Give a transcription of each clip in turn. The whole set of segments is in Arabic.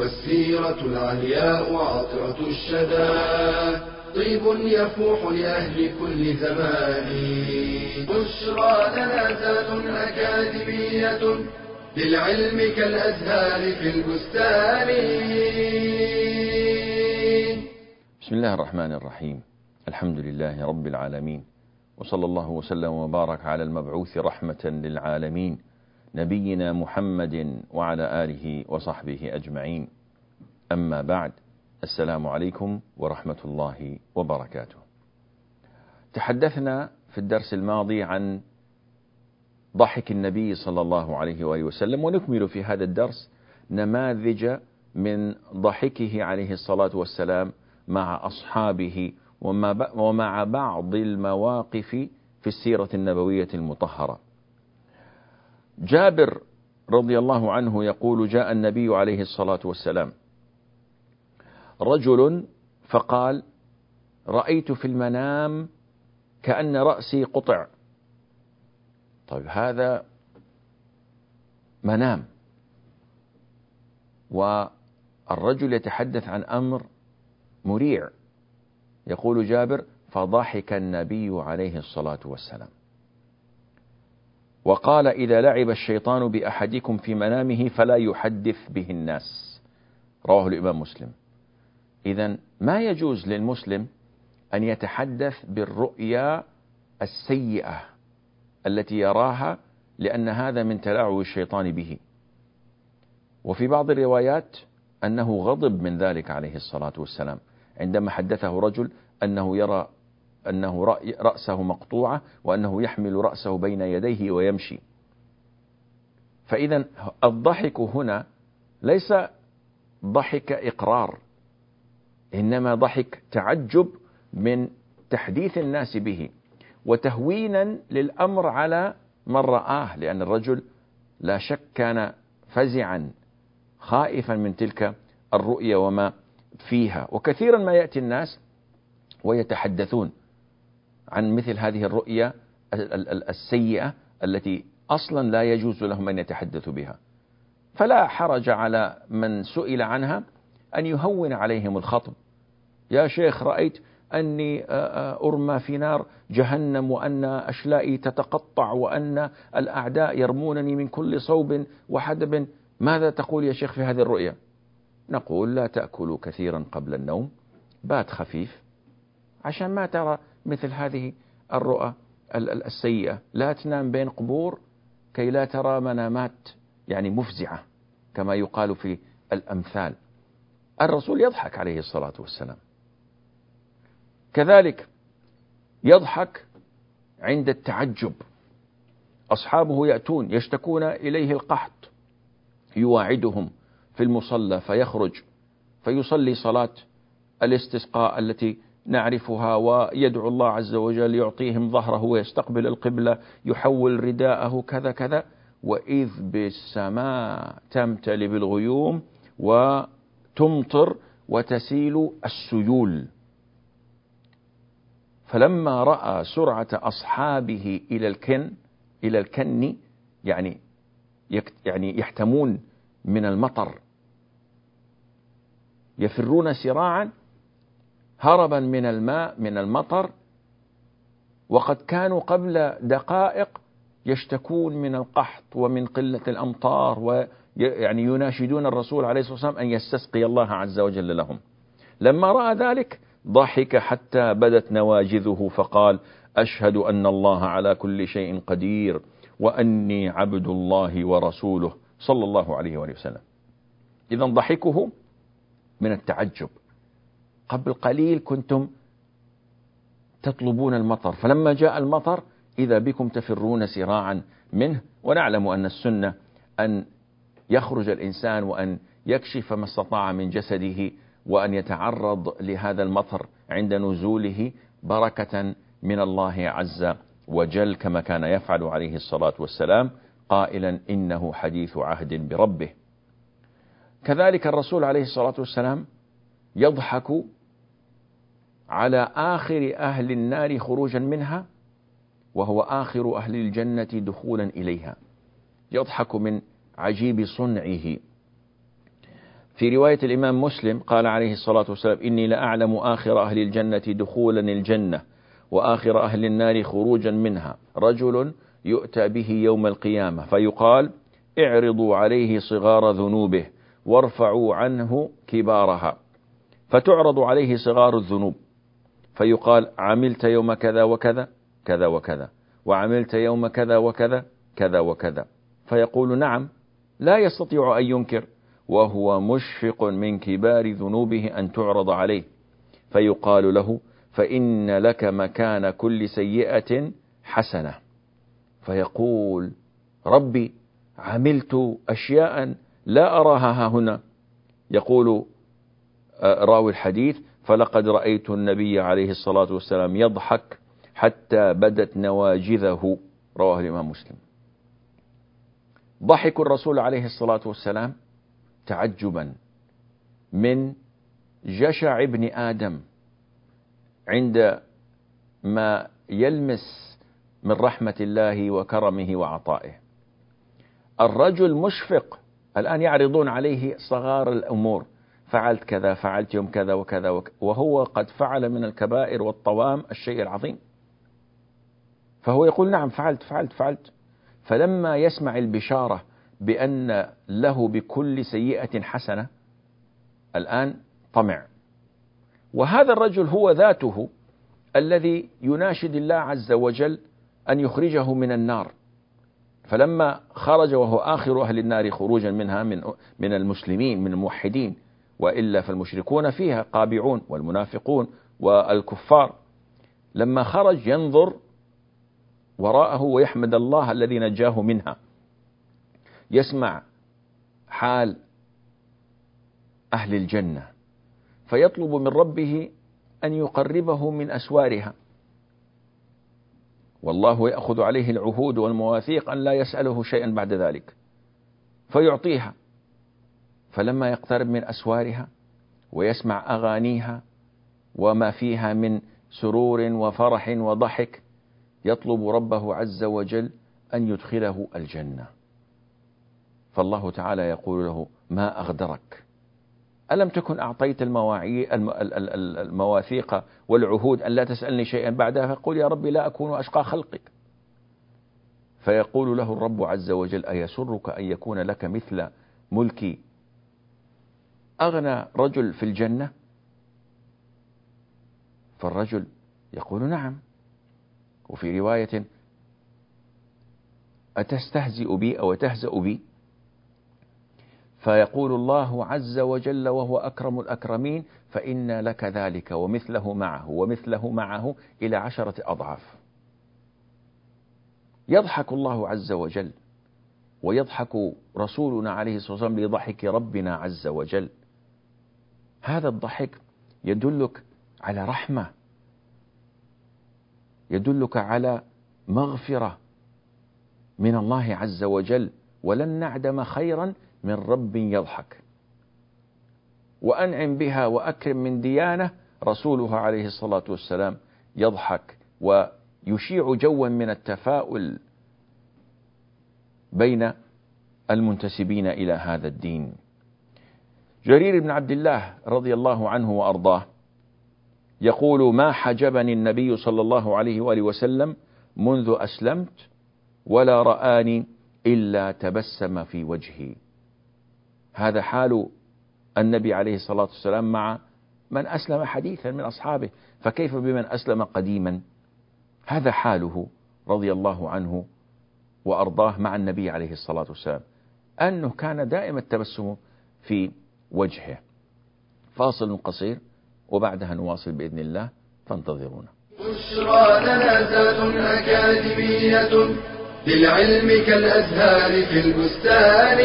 والسيرة العلياء عطرة الشدى. طيب يفوح لأهل كل زمان. بشرى لنا ذات أكاديمية للعلم كالأزهار في البستان. بسم الله الرحمن الرحيم. الحمد لله رب العالمين. وصلى الله وسلم وبارك على المبعوث رحمة للعالمين. نبينا محمد وعلى آله وصحبه أجمعين أما بعد السلام عليكم ورحمة الله وبركاته. تحدثنا في الدرس الماضي عن ضحك النبي صلى الله عليه وآله وسلم ونكمل في هذا الدرس نماذج من ضحكه عليه الصلاة والسلام مع أصحابه ومع بعض المواقف في السيرة النبوية المطهرة. جابر رضي الله عنه يقول جاء النبي عليه الصلاة والسلام رجل فقال رأيت في المنام كأن رأسي قطع. طيب هذا منام. والرجل يتحدث عن أمر مريع. يقول جابر فضحك النبي عليه الصلاة والسلام. وقال إذا لعب الشيطان بأحدكم في منامه فلا يحدث به الناس. رواه الإمام مسلم. إذا ما يجوز للمسلم أن يتحدث بالرؤيا السيئة التي يراها لأن هذا من تلاعب الشيطان به. وفي بعض الروايات أنه غضب من ذلك عليه الصلاة والسلام. عندما حدثه رجل أنه يرى أنه رأسه مقطوعة وأنه يحمل رأسه بين يديه ويمشي. فإذا الضحك هنا ليس ضحك إقرار إنما ضحك تعجب من تحديث الناس به وتهوينا للأمر على من رآه لأن الرجل لا شك كان فزعا خائفا من تلك الرؤيا وما فيها وكثيرا ما يأتي الناس ويتحدثون عن مثل هذه الرؤيا السيئة التي أصلا لا يجوز لهم أن يتحدثوا بها. فلا حرج على من سئل عنها أن يهون عليهم الخطب. يا شيخ رأيت أني أرمى في نار جهنم وأن أشلائي تتقطع وأن الأعداء يرمونني من كل صوب وحدب. ماذا تقول يا شيخ في هذه الرؤيا نقول لا تأكلوا كثيرا قبل النوم بات خفيف. عشان ما ترى مثل هذه الرؤى السيئة. لا تنام بين قبور كي لا ترى منامات يعني مفزعة كما يقال في الأمثال. الرسول يضحك عليه الصلاة والسلام. كذلك يضحك عند التعجب. أصحابه يأتون يشتكون إليه القحط. يواعدهم في المصلى فيخرج فيصلي صلاة الاستسقاء التي نعرفها ويدعو الله عز وجل يعطيهم ظهره ويستقبل القبلة يحول رداءه كذا كذا وإذ بالسماء تمتلي بالغيوم وتمطر وتسيل السيول. فلما رأى سرعة أصحابه إلى الكن إلى الكن يعني يعني يحتمون من المطر يفرون سراعا هربا من الماء من المطر وقد كانوا قبل دقائق يشتكون من القحط ومن قلة الأمطار ويعني يناشدون الرسول عليه الصلاة والسلام أن يستسقي الله عز وجل لهم. لما رأى ذلك ضحك حتى بدت نواجذه فقال أشهد أن الله على كل شيء قدير وأني عبد الله ورسوله صلى الله عليه وآله وسلم. إذا ضحكه من التعجب. قبل قليل كنتم تطلبون المطر. فلما جاء المطر إذا بكم تفرون سراعا منه ونعلم أن السنة أن يخرج الإنسان وأن يكشف ما استطاع من جسده وأن يتعرض لهذا المطر عند نزوله بركة من الله عز وجل كما كان يفعل عليه الصلاة والسلام قائلا إنه حديث عهد بربه. كذلك الرسول عليه الصلاة والسلام يضحك على آخر أهل النار خروجا منها وهو آخر أهل الجنة دخولا إليها. يضحك من عجيب صنعه. في رواية الإمام مسلم قال عليه الصلاة والسلام إني لأعلم آخر أهل الجنة دخولا الجنة وآخر أهل النار خروجا منها. رجل يؤتى به يوم القيامة فيقال اعرضوا عليه صغار ذنوبه وارفعوا عنه كبارها. فتعرض عليه صغار الذنوب. فيقال عملت يوم كذا وكذا كذا وكذا. وعملت يوم كذا وكذا كذا وكذا. فيقول نعم لا يستطيع أن ينكر. وهو مشفق من كبار ذنوبه أن تعرض عليه. فيقال له فإن لك مكان كل سيئة حسنة. فيقول ربي عملت أشياء لا أراها هنا. يقول آه، راوي الحديث فلقد رأيت النبي عليه الصلاة والسلام يضحك حتى بدت نواجذه. رواه الإمام مسلم. ضحك الرسول عليه الصلاة والسلام تعجبا من جشع ابن آدم عند ما يلمس من رحمة الله وكرمه وعطائه. الرجل مشفق الآن يعرضون عليه صغار الأمور. فعلت كذا فعلت يوم كذا وكذا, وكذا وهو قد فعل من الكبائر والطوام الشيء العظيم. فهو يقول نعم فعلت فعلت فعلت. فلما يسمع البشارة بأن له بكل سيئة حسنة الآن طمع. وهذا الرجل هو ذاته الذي يناشد الله عز وجل أن يخرجه من النار. فلما خرج وهو آخر أهل النار خروجا منها من من المسلمين من الموحدين وإلا فالمشركون فيها قابعون والمنافقون والكفار. لما خرج ينظر وراءه ويحمد الله الذي نجاه منها. يسمع حال أهل الجنة. فيطلب من ربه أن يقربه من أسوارها. والله يأخذ عليه العهود والمواثيق أن لا يسأله شيئا بعد ذلك. فيعطيها. فلما يقترب من أسوارها ويسمع أغانيها وما فيها من سرور وفرح وضحك يطلب ربه عز وجل أن يدخله الجنة. فالله تعالى يقول له ما أغدرك؟ ألم تكن أعطيت المواثيق والعهود أن لا تسألني شيئا بعدها؟ فقل يا ربي لا أكون أشقى خلقك. فيقول له الرب عز وجل أيسرك أن يكون لك مثل ملكي أغنى رجل في الجنة؟ فالرجل يقول نعم. وفي رواية أتستهزئ بي أو تهزأ بي؟ فيقول الله عز وجل وهو أكرم الأكرمين فإن لك ذلك ومثله معه ومثله معه إلى عشرة أضعاف. يضحك الله عز وجل ويضحك رسولنا عليه الصلاة والسلام لضحك ربنا عز وجل. هذا الضحك يدلك على رحمة يدلك على مغفرة من الله عز وجل ولن نعدم خيرا من رب يضحك. وأنعم بها وأكرم من ديانة رسولها عليه الصلاة والسلام يضحك ويشيع جوا من التفاؤل بين المنتسبين إلى هذا الدين. جرير بن عبد الله رضي الله عنه وأرضاه يقول ما حجبني النبي صلى الله عليه وآله وسلم منذ أسلمت ولا رآني إلا تبسم في وجهي. هذا حال النبي عليه الصلاة والسلام مع من أسلم حديثا من أصحابه فكيف بمن أسلم قديما؟ هذا حاله رضي الله عنه وأرضاه مع النبي عليه الصلاة والسلام أنه كان دائم التبسم في وجهه. فاصل قصير وبعدها نواصل بإذن الله فانتظرونا. بشرى لنا أكاديمية للعلم كالأزهار في البستان.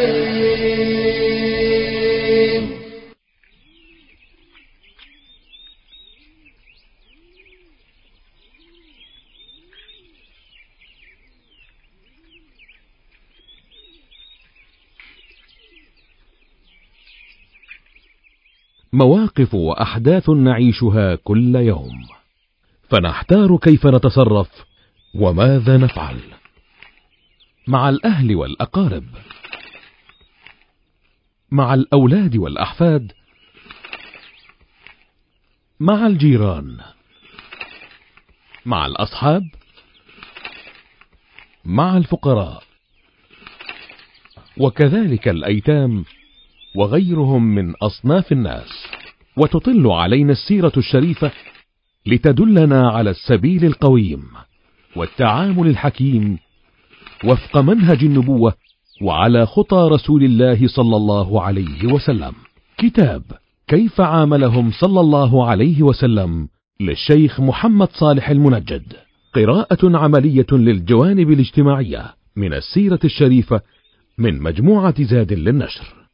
مواقف وأحداث نعيشها كل يوم. فنحتار كيف نتصرف وماذا نفعل. مع الأهل والأقارب. مع الأولاد والأحفاد. مع الجيران. مع الأصحاب. مع الفقراء. وكذلك الأيتام. وغيرهم من أصناف الناس. وتطل علينا السيرة الشريفة لتدلنا على السبيل القويم والتعامل الحكيم وفق منهج النبوة وعلى خطى رسول الله صلى الله عليه وسلم. كتاب كيف عاملهم صلى الله عليه وسلم للشيخ محمد صالح المنجد. قراءة عملية للجوانب الاجتماعية من السيرة الشريفة من مجموعة زاد للنشر.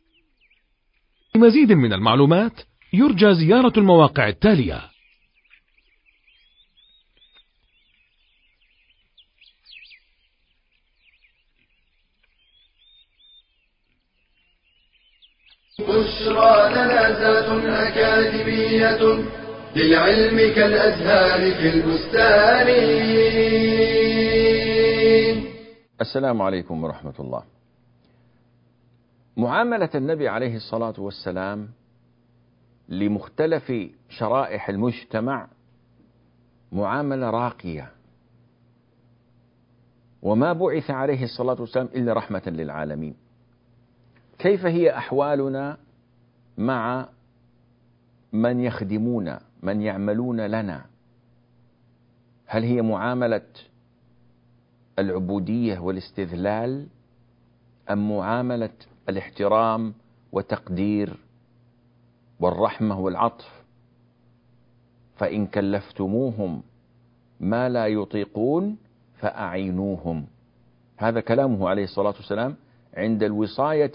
لمزيد من المعلومات يرجى زيارة المواقع التالية بشرى لنا أكاديمية للعلم كالأزهار في البستان السلام عليكم ورحمة الله. معاملة النبي عليه الصلاة والسلام لمختلف شرائح المجتمع معاملة راقية. وما بعث عليه الصلاة والسلام إلا رحمة للعالمين. كيف هي أحوالنا مع من يخدمون من يعملون لنا هل هي معاملة العبودية والاستذلال أم معاملة الاحترام وتقدير والرحمة والعطف. فإن كلفتموهم ما لا يطيقون فأعينوهم. هذا كلامه عليه الصلاة والسلام عند الوصاية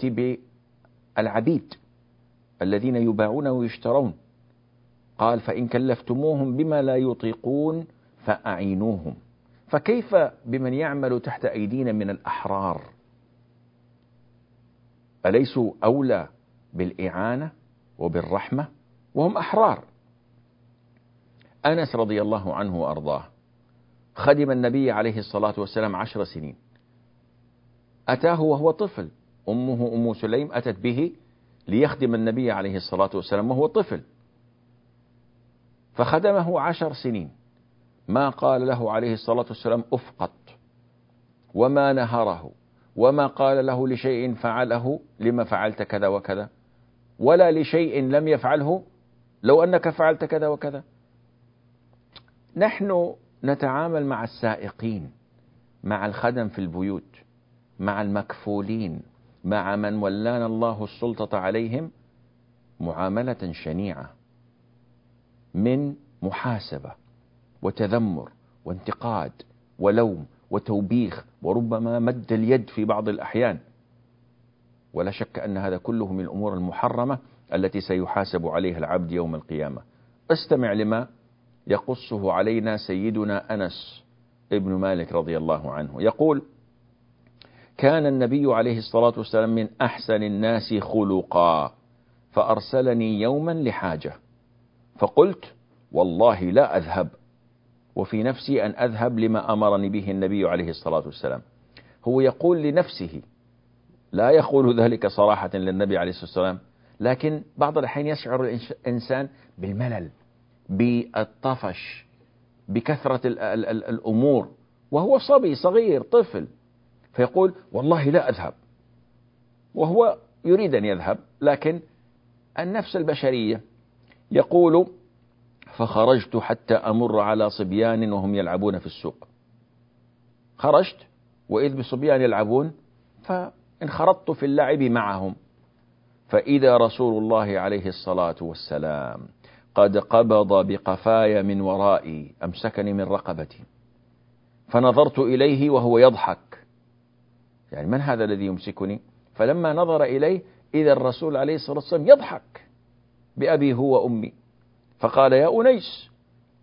بالعبيد الذين يباعون ويشترون. قال فإن كلفتموهم بما لا يطيقون فأعينوهم. فكيف بمن يعمل تحت أيدينا من الأحرار؟ أليسوا أولى بالإعانة وبالرحمة وهم أحرار؟ أنس رضي الله عنه وأرضاه خدم النبي عليه الصلاة والسلام عشر سنين. أتاه وهو طفل أمه أم سليم أتت به ليخدم النبي عليه الصلاة والسلام وهو طفل. فخدمه عشر سنين. ما قال له عليه الصلاة والسلام أفقط وما نهره. وما قال له لشيء فعله لما فعلت كذا وكذا. ولا لشيء لم يفعله لو أنك فعلت كذا وكذا. نحن نتعامل مع السائقين مع الخدم في البيوت مع المكفولين مع من ولانا الله السلطة عليهم معاملة شنيعة من محاسبة وتذمر وانتقاد ولوم وتوبيخ. وربما مد اليد في بعض الأحيان. ولا شك أن هذا كله من الأمور المحرمة التي سيحاسب عليها العبد يوم القيامة. استمع لما يقصه علينا سيدنا أنس ابن مالك رضي الله عنه. يقول كان النبي عليه الصلاة والسلام من أحسن الناس خلقا فأرسلني يوما لحاجة. فقلت والله لا أذهب. وفي نفسي أن أذهب لما أمرني به النبي عليه الصلاة والسلام. هو يقول لنفسه لا يقول ذلك صراحة للنبي عليه الصلاة والسلام لكن بعض الأحيان يشعر الإنسان بالملل بالطفش بكثرة الأمور وهو صبي صغير طفل فيقول والله لا أذهب. وهو يريد أن يذهب لكن النفس البشرية يقول فخرجت حتى أمر على صبيان وهم يلعبون في السوق. خرجت وإذ بصبيان يلعبون فانخرطت في اللعب معهم. فإذا رسول الله عليه الصلاة والسلام قد قبض بقفاي من ورائي أمسكني من رقبتي. فنظرت إليه وهو يضحك. يعني من هذا الذي يمسكني؟ فلما نظر إليه إذا الرسول عليه الصلاة والسلام يضحك. بأبي هو وأمي. فقال يا أنيس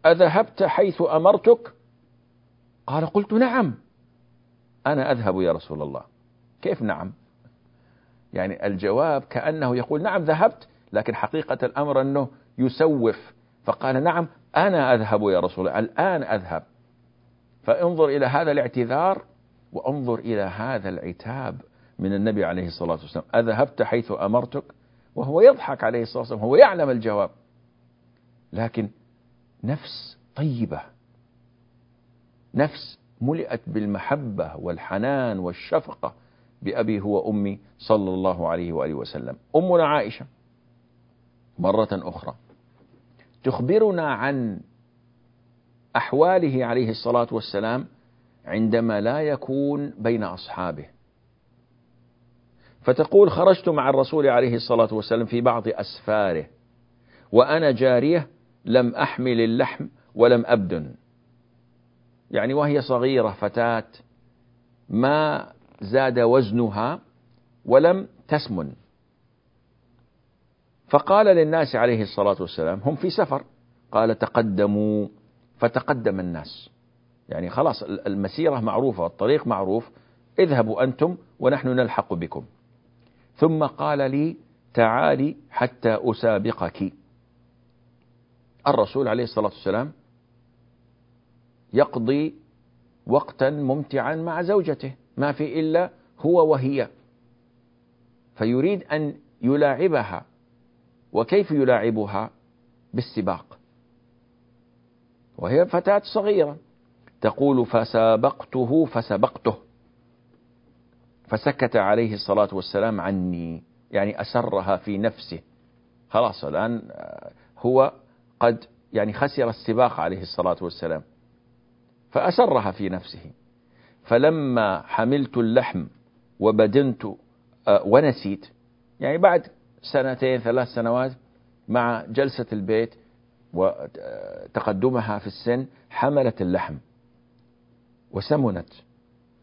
أذهبت حيث أمرتك؟ قال قلت نعم. أنا أذهب يا رسول الله. كيف نعم؟ يعني الجواب كأنه يقول نعم ذهبت لكن حقيقة الأمر أنه يسوف. فقال نعم أنا أذهب يا رسول الله الآن أذهب. فانظر إلى هذا الاعتذار وانظر إلى هذا العتاب من النبي عليه الصلاة والسلام. أذهبت حيث أمرتك؟ وهو يضحك عليه الصلاة والسلام هو يعلم الجواب. لكن نفس طيبة. نفس ملئت بالمحبة والحنان والشفقة بأبي هو أمي صلى الله عليه وآله وسلم. أمنا عائشة مرة أخرى تخبرنا عن أحواله عليه الصلاة والسلام عندما لا يكون بين أصحابه. فتقول خرجت مع الرسول عليه الصلاة والسلام في بعض أسفاره وأنا جارية لم أحمل اللحم ولم أبدن. يعني وهي صغيرة فتاة ما زاد وزنها ولم تسمن. فقال للناس عليه الصلاة والسلام هم في سفر. قال تقدموا. فتقدم الناس. يعني خلاص المسيرة معروفة والطريق معروف. اذهبوا أنتم ونحن نلحق بكم. ثم قال لي تعالي حتى أسابقك. الرسول عليه الصلاة والسلام يقضي وقتا ممتعا مع زوجته ما في إلا هو وهي. فيريد أن يلاعبها وكيف يلاعبها؟ بالسباق. وهي فتاة صغيرة تقول فسابقته فسبقته. فسكت عليه الصلاة والسلام عني يعني أسرها في نفسه. خلاص الآن هو قد يعني خسر السباق عليه الصلاة والسلام فأسرها في نفسه. فلما حملت اللحم وبدنت آه، ونسيت يعني بعد سنتين ثلاث سنوات مع جلسة البيت وتقدمها في السن حملت اللحم وسمنت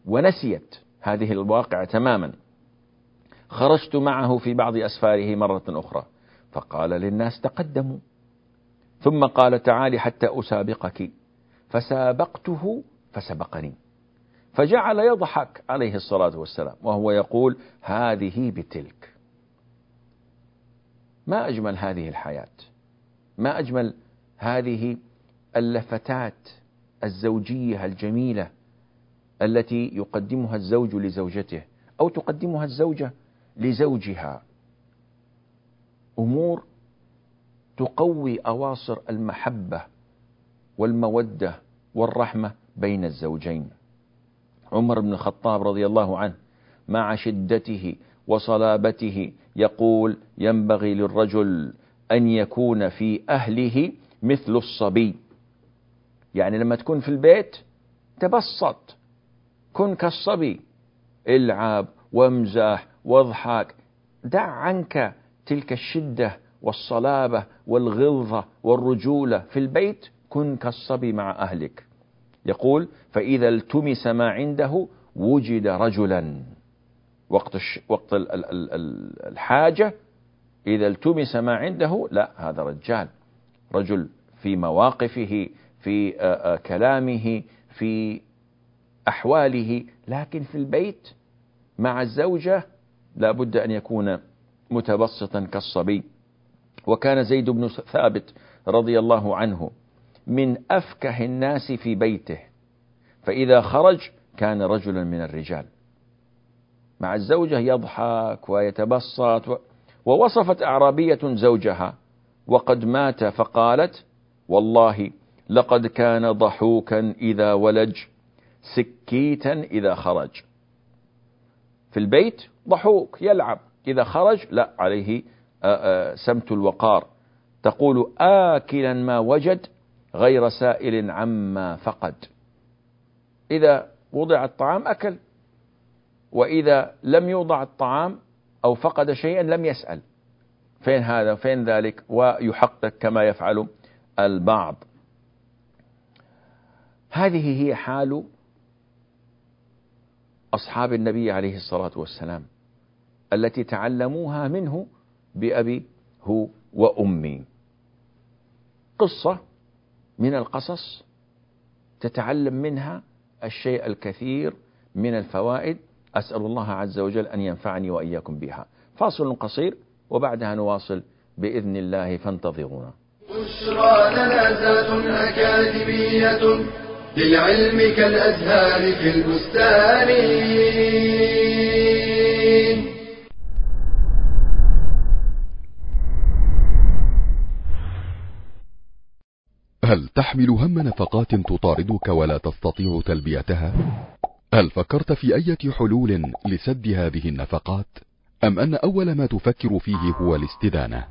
ونسيت هذه الواقعة تماما. خرجت معه في بعض أسفاره مرة أخرى فقال للناس تقدموا. ثم قال تعالي حتى أسابقك. فسابقته فسبقني. فجعل يضحك عليه الصلاة والسلام وهو يقول هذه بتلك. ما أجمل هذه الحياة؟ ما أجمل هذه اللفتات الزوجية الجميلة التي يقدمها الزوج لزوجته أو تقدمها الزوجة لزوجها. أمور تقوي أواصر المحبة والمودة والرحمة بين الزوجين. عمر بن الخطاب رضي الله عنه مع شدته وصلابته يقول ينبغي للرجل أن يكون في أهله مثل الصبي. يعني لما تكون في البيت تبسط كن كالصبي. العب وامزح واضحك. دع عنك تلك الشدة والصلابة والغلظة والرجولة في البيت كن كالصبي مع أهلك. يقول فإذا التمس ما عنده وجد رجلا. وقت وقت الحاجة إذا التمس ما عنده لا هذا رجال. رجل في مواقفه في كلامه في أحواله. لكن في البيت مع الزوجة لا بد أن يكون متبسطا كالصبي. وكان زيد بن ثابت رضي الله عنه من أفكه الناس في بيته فإذا خرج كان رجلا من الرجال مع الزوجة يضحك ويتبسط. ووصفت أعرابية زوجها وقد مات فقالت والله لقد كان ضحوكا إذا ولج سكيتا إذا خرج في البيت ضحوك يلعب إذا خرج لا عليه سمت الوقار. تقول آكلا ما وجد غير سائل عما فقد. إذا وضع الطعام أكل وإذا لم يوضع الطعام أو فقد شيئا لم يسأل. فين هذا؟ فين ذلك؟ ويحقق كما يفعل البعض. هذه هي حال أصحاب النبي عليه الصلاة والسلام التي تعلموها منه بأبي هو وأمي. قصة من القصص تتعلم منها الشيء الكثير من الفوائد. أسأل الله عز وجل أن ينفعني وإياكم بها. فاصل قصير وبعدها نواصل بإذن الله. فانتظرونا. بشرى لنا أكاديمية للعلم كالأزهار في البستان. هل تحمل هم نفقات تطاردك ولا تستطيع تلبيتها؟ هل فكرت في اية حلول لسد هذه النفقات؟ أم أن أول ما تفكر فيه هو الاستدانة؟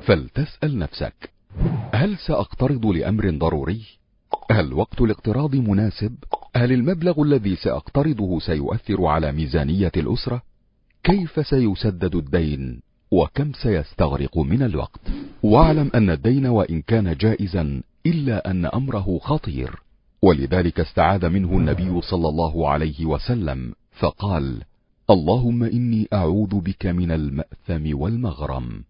فلتسأل نفسك هل سأقترض لأمر ضروري؟ هل وقت الاقتراض مناسب؟ هل المبلغ الذي سأقترضه سيؤثر على ميزانية الأسرة؟ كيف سيسدد الدين؟ وكم سيستغرق من الوقت؟ واعلم أن الدين وإن كان جائزا إلا أن أمره خطير. ولذلك استعاذ منه النبي صلى الله عليه وسلم فقال اللهم إني أعوذ بك من المأثم والمغرم.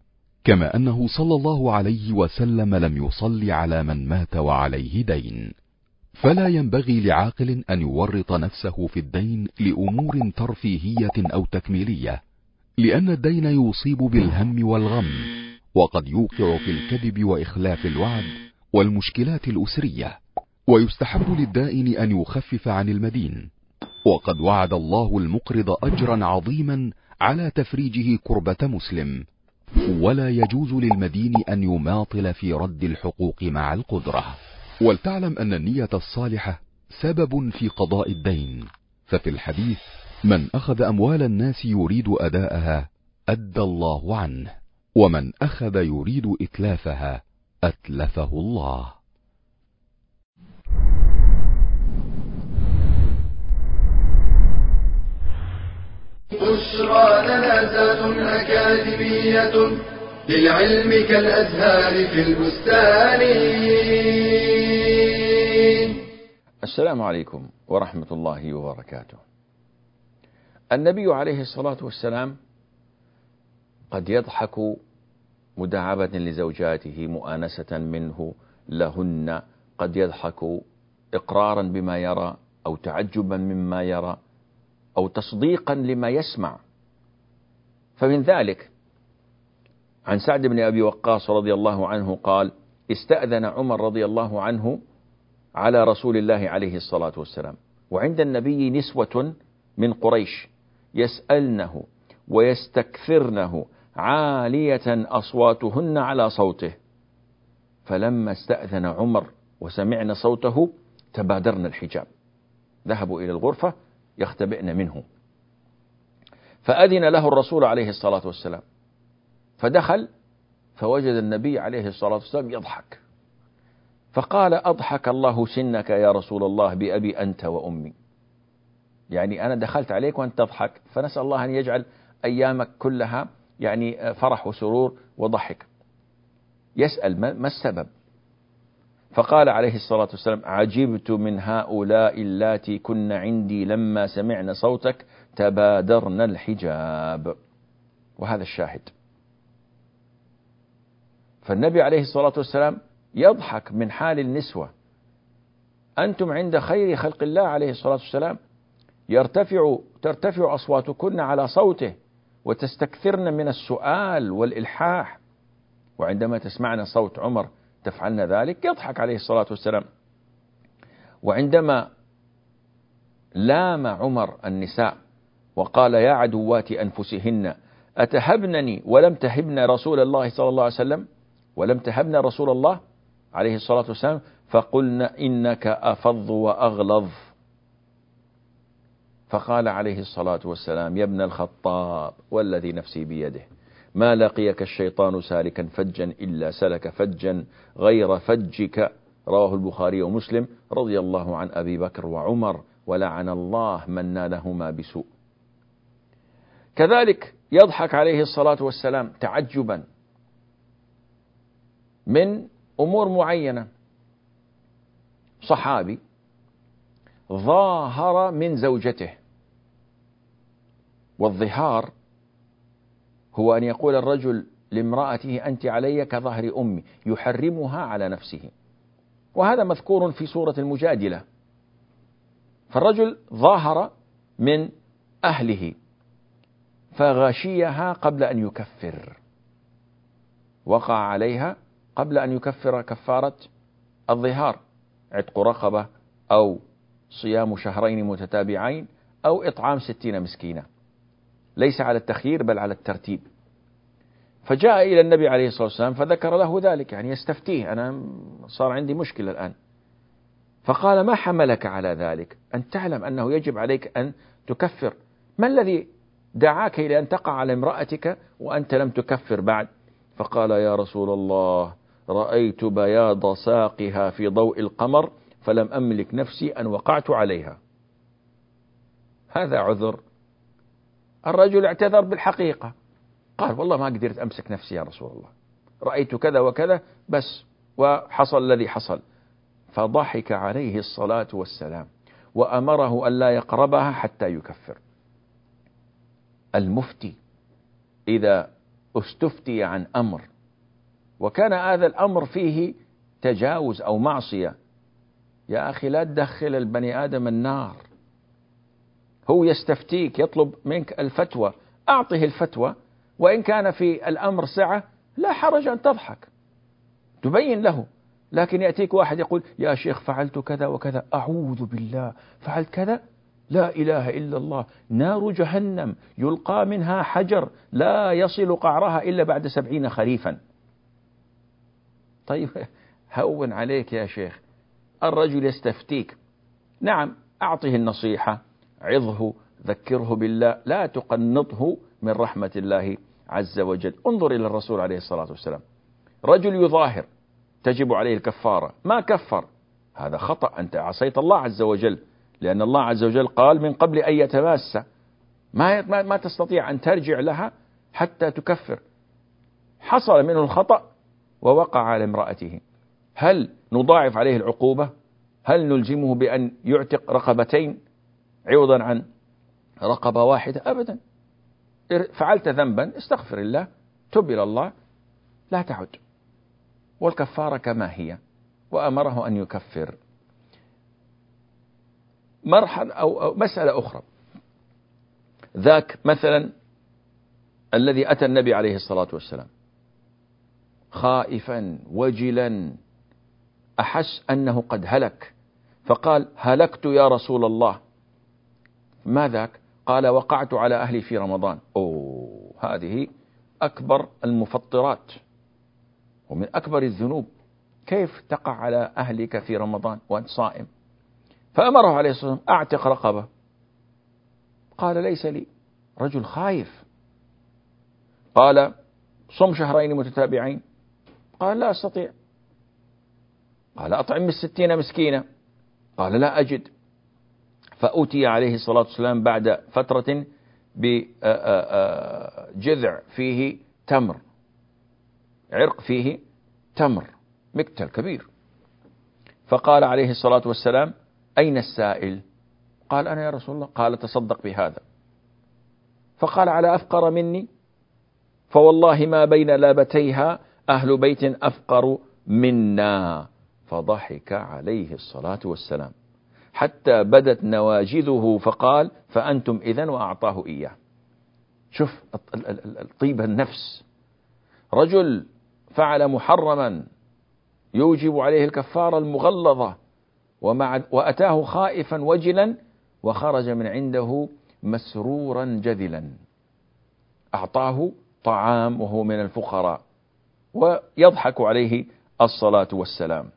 كما أنه صلى الله عليه وسلم لم يصل على من مات وعليه دين. فلا ينبغي لعاقل أن يورط نفسه في الدين لأمور ترفيهية أو تكميلية لأن الدين يصيب بالهم والغم وقد يوقع في الكذب وإخلاف الوعد والمشكلات الأسرية. ويستحب للدائن أن يخفف عن المدين. وقد وعد الله المقرض اجرا عظيما على تفريجه كربة مسلم. ولا يجوز للمدين أن يماطل في رد الحقوق مع القدرة. ولتعلم أن النية الصالحة سبب في قضاء الدين. ففي الحديث من أخذ أموال الناس يريد أداءها أدى الله عنه. ومن أخذ يريد إتلافها أتلفه الله. بشرى لنا أكاديمية للعلم كالأزهار في البستان. السلام عليكم ورحمة الله وبركاته. النبي عليه الصلاة والسلام قد يضحك مداعبة لزوجاته مؤانسة منه لهن قد يضحك إقرارا بما يرى أو تعجبا مما يرى أو تصديقا لما يسمع. فمن ذلك عن سعد بن أبي وقاص رضي الله عنه قال استأذن عمر رضي الله عنه على رسول الله عليه الصلاة والسلام وعند النبي نسوة من قريش يسألنه ويستكثرنه عالية أصواتهن على صوته. فلما استأذن عمر وسمعن صوته تبادرن الحجاب. ذهبوا إلى الغرفة يختبئن منه. فأذن له الرسول عليه الصلاة والسلام. فدخل فوجد النبي عليه الصلاة والسلام يضحك. فقال أضحك الله سنك يا رسول الله بأبي أنت وأمي. يعني أنا دخلت عليك وأنت تضحك فنسأل الله أن يجعل أيامك كلها يعني فرح وسرور وضحك. يسأل ما السبب؟ فقال عليه الصلاة والسلام عجبت من هؤلاء اللاتي كن عندي لما سمعن صوتك تبادرن الحجاب. وهذا الشاهد. فالنبي عليه الصلاة والسلام يضحك من حال النسوة. أنتم عند خير خلق الله عليه الصلاة والسلام يرتفع ترتفع أصواتكن على صوته وتستكثرن من السؤال والإلحاح. وعندما تسمعن صوت عمر تفعلن ذلك يضحك عليه الصلاة والسلام. وعندما لام عمر النساء وقال يا عدوات أنفسهن أتهبنني ولم تهبن رسول الله صلى الله عليه وسلم؟ ولم تهبن رسول الله عليه الصلاة والسلام؟ فقلنا إنك أفظ وأغلظ. فقال عليه الصلاة والسلام يا ابن الخطاب والذي نفسي بيده ما لقيك الشيطان سالكا فجا إلا سلك فجا غير فجك. رواه البخاري ومسلم رضي الله عن أبي بكر وعمر ولعن الله من نالهما بسوء. كذلك يضحك عليه الصلاة والسلام تعجبا من أمور معينة. صحابي ظاهر من زوجته. والظهار هو أن يقول الرجل لامرأته أنت علي كظهر أمي. يحرمها على نفسه. وهذا مذكور في سورة المجادلة. فالرجل ظاهر من أهله فغشيها قبل أن يكفر. وقع عليها قبل أن يكفر كفارة الظهار عتق رقبة أو صيام شهرين متتابعين أو إطعام ستين مسكينة ليس على التخيير بل على الترتيب. فجاء إلى النبي عليه الصلاة والسلام فذكر له ذلك يعني يستفتيه. أنا صار عندي مشكلة الآن. فقال ما حملك على ذلك؟ أن تعلم أنه يجب عليك أن تكفر. ما الذي دعاك إلى أن تقع على امرأتك وأنت لم تكفر بعد؟ فقال يا رسول الله رأيت بياض ساقها في ضوء القمر فلم أملك نفسي أن وقعت عليها. هذا عذر. الرجل اعتذر بالحقيقة. قال والله ما قدرت أمسك نفسي يا رسول الله. رأيت كذا وكذا بس وحصل الذي حصل. فضحك عليه الصلاة والسلام وأمره ألا يقربها حتى يكفر. المفتي إذا استفتي عن أمر وكان هذا الأمر فيه تجاوز أو معصية يا أخي لا تدخل البني آدم النار. هو يستفتيك يطلب منك الفتوى. أعطه الفتوى وإن كان في الأمر سعة لا حرج أن تضحك. تبين له. لكن يأتيك واحد يقول يا شيخ فعلت كذا وكذا. أعوذ بالله. فعلت كذا؟ لا إله إلا الله. نار جهنم يلقى منها حجر لا يصل قعرها إلا بعد سبعين خريفا. طيب هون عليك يا شيخ. الرجل يستفتيك. نعم أعطه النصيحة عظه ذكره بالله لا تقنطه من رحمة الله عز وجل. انظر إلى الرسول عليه الصلاة والسلام. رجل يظاهر تجب عليه الكفارة. ما كفر؟ هذا خطأ أنت عصيت الله عز وجل لأن الله عز وجل قال من قبل أن يتماس. ما ما تستطيع أن ترجع لها حتى تكفر. حصل منه الخطأ ووقع على امرأته. هل نضاعف عليه العقوبة؟ هل نلزمه بأن يعتق رقبتين عوضا عن رقبة واحدة؟ أبدا. فعلت ذنبا استغفر الله تب إلى الله لا تعد. والكفارة كما هي وأمره أن يكفر. مرحلة أو مسألة أخرى. ذاك مثلا الذي أتى النبي عليه الصلاة والسلام. خائفا وجلا أحس أنه قد هلك. فقال هلكت يا رسول الله. ما ذاك؟ قال وقعت على أهلي في رمضان. أوه هذه أكبر المفطرات ومن أكبر الذنوب. كيف تقع على أهلك في رمضان وأنت صائم؟ فأمره عليه الصلاة والسلام أعتق رقبة. قال ليس لي. رجل خايف. قال صم شهرين متتابعين. قال لا أستطيع. قال أطعم الستين مسكينة قال لا أجد. فأتي عليه الصلاة والسلام بعد فترة بجذع فيه تمر. عرق فيه تمر مكتل كبير. فقال عليه الصلاة والسلام أين السائل؟ قال أنا يا رسول الله. قال تصدق بهذا. فقال على أفقر مني؟ فوالله ما بين لابتيها أهل بيت أفقر منا. فضحك عليه الصلاة والسلام. حتى بدت نواجذه فقال فأنتم إذن وأعطاه إياه. شوف طيب النفس. رجل فعل محرما يوجب عليه الكفارة المغلظة ومع وأتاه خائفا وجلا وخرج من عنده مسرورا جذلا. أعطاه طعام وهو من الفقراء ويضحك عليه الصلاة والسلام.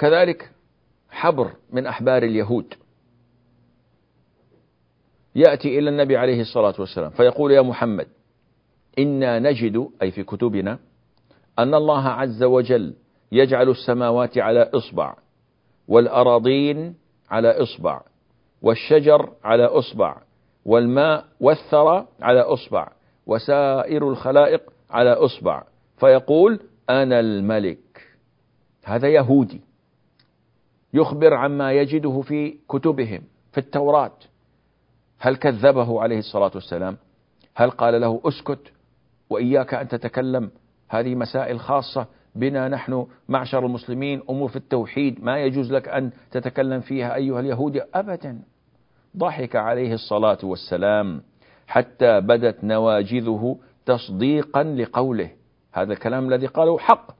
كذلك حبر من أحبار اليهود. يأتي إلى النبي عليه الصلاة والسلام فيقول يا محمد إنا نجد أي في كتبنا أن الله عز وجل يجعل السماوات على إصبع والأراضين على إصبع والشجر على إصبع والماء والثرى على إصبع وسائر الخلائق على إصبع. فيقول أنا الملك. هذا يهودي. يخبر عما يجده في كتبهم في التوراة. هل كذبه عليه الصلاة والسلام؟ هل قال له اسكت وإياك أن تتكلم؟ هذه مسائل خاصة. بنا نحن معشر المسلمين أمور في التوحيد ما يجوز لك أن تتكلم فيها أيها اليهودي أبدا. ضحك عليه الصلاة والسلام حتى بدت نواجذه تصديقا لقوله. هذا الكلام الذي قاله حق.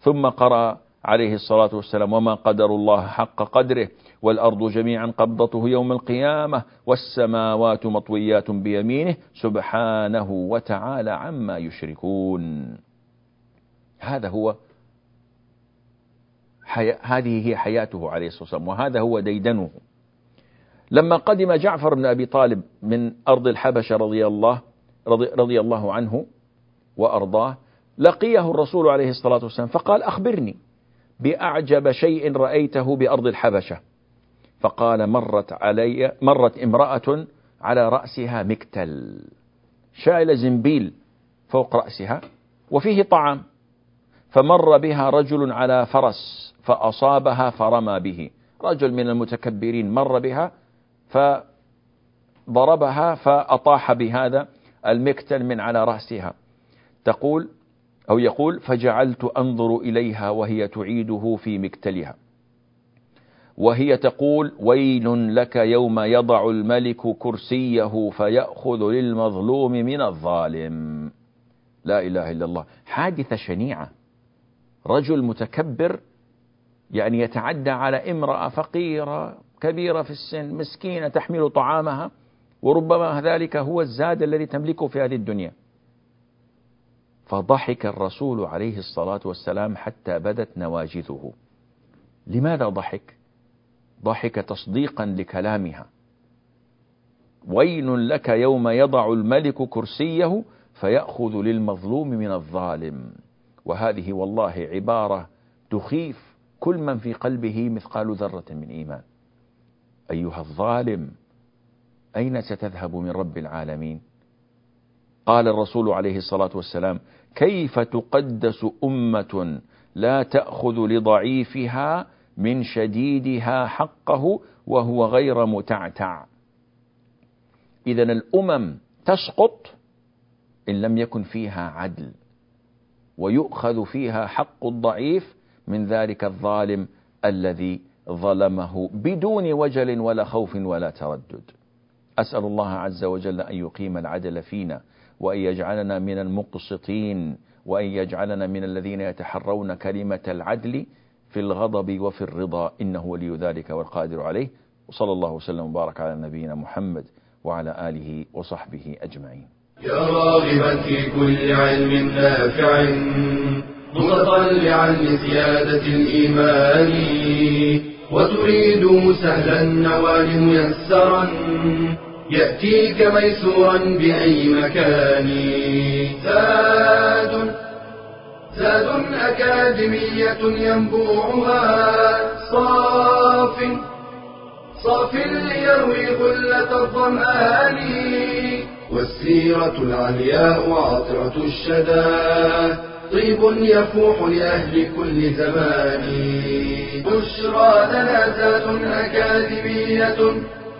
ثم قرأ عليه الصلاة والسلام وما قدر الله حق قدره والأرض جميعا قبضته يوم القيامة والسماوات مطويات بيمينه سبحانه وتعالى عما يشركون. هذا هو حي... هذه هي حياته عليه الصلاة والسلام وهذا هو ديدنه. لما قدم جعفر بن أبي طالب من أرض الحبشة رضي الله رضي, رضي الله عنه وأرضاه لقيه الرسول عليه الصلاة والسلام فقال أخبرني. بأعجب شيء رأيته بأرض الحبشة. فقال مرت علي مرت امرأة على رأسها مكتل. شايلة زنبيل فوق رأسها وفيه طعام. فمر بها رجل على فرس فأصابها فرمى به. رجل من المتكبرين مر بها فضربها فأطاح بهذا المكتل من على رأسها. تقول أو يقول فجعلت أنظر إليها وهي تعيده في مكتلها. وهي تقول ويل لك يوم يضع الملك كرسيه فيأخذ للمظلوم من الظالم. لا إله إلا الله. حادثة شنيعة. رجل متكبر يعني يتعدى على امرأة فقيرة كبيرة في السن مسكينة تحمل طعامها وربما ذلك هو الزاد الذي تملكه في هذه الدنيا. فضحك الرسول عليه الصلاة والسلام حتى بدت نواجذه. لماذا ضحك؟ ضحك تصديقا لكلامها. ويل لك يوم يضع الملك كرسيه فيأخذ للمظلوم من الظالم. وهذه والله عبارة تخيف كل من في قلبه مثقال ذرة من إيمان. أيها الظالم أين ستذهب من رب العالمين؟ قال الرسول عليه الصلاة والسلام كيف تقدس أمة لا تأخذ لضعيفها من شديدها حقه وهو غير متعتع؟ إذا الأمم تسقط إن لم يكن فيها عدل ويؤخذ فيها حق الضعيف من ذلك الظالم الذي ظلمه بدون وجل ولا خوف ولا تردد. أسأل الله عز وجل أن يقيم العدل فينا. وأن يجعلنا من المقسطين وأن يجعلنا من الذين يتحرون كلمة العدل في الغضب وفي الرضا. إنه ولي ذلك والقادر عليه. وصلى الله وسلم وبارك على نبينا محمد وعلى آله وصحبه أجمعين. يا راغبا في كل علم نافع متطلعا لزيادة الإيمان. وتريد سهلا النوال ميسرا يأتيك ميسورا بأي مكان. زاد زاد أكاديمية ينبوعها. صاف صاف ليروي غلة الظمآن. والسيرة العلياء عاطرة الشدى. طيب يفوح لأهل كل زمان. بشرى لنا أكاديمية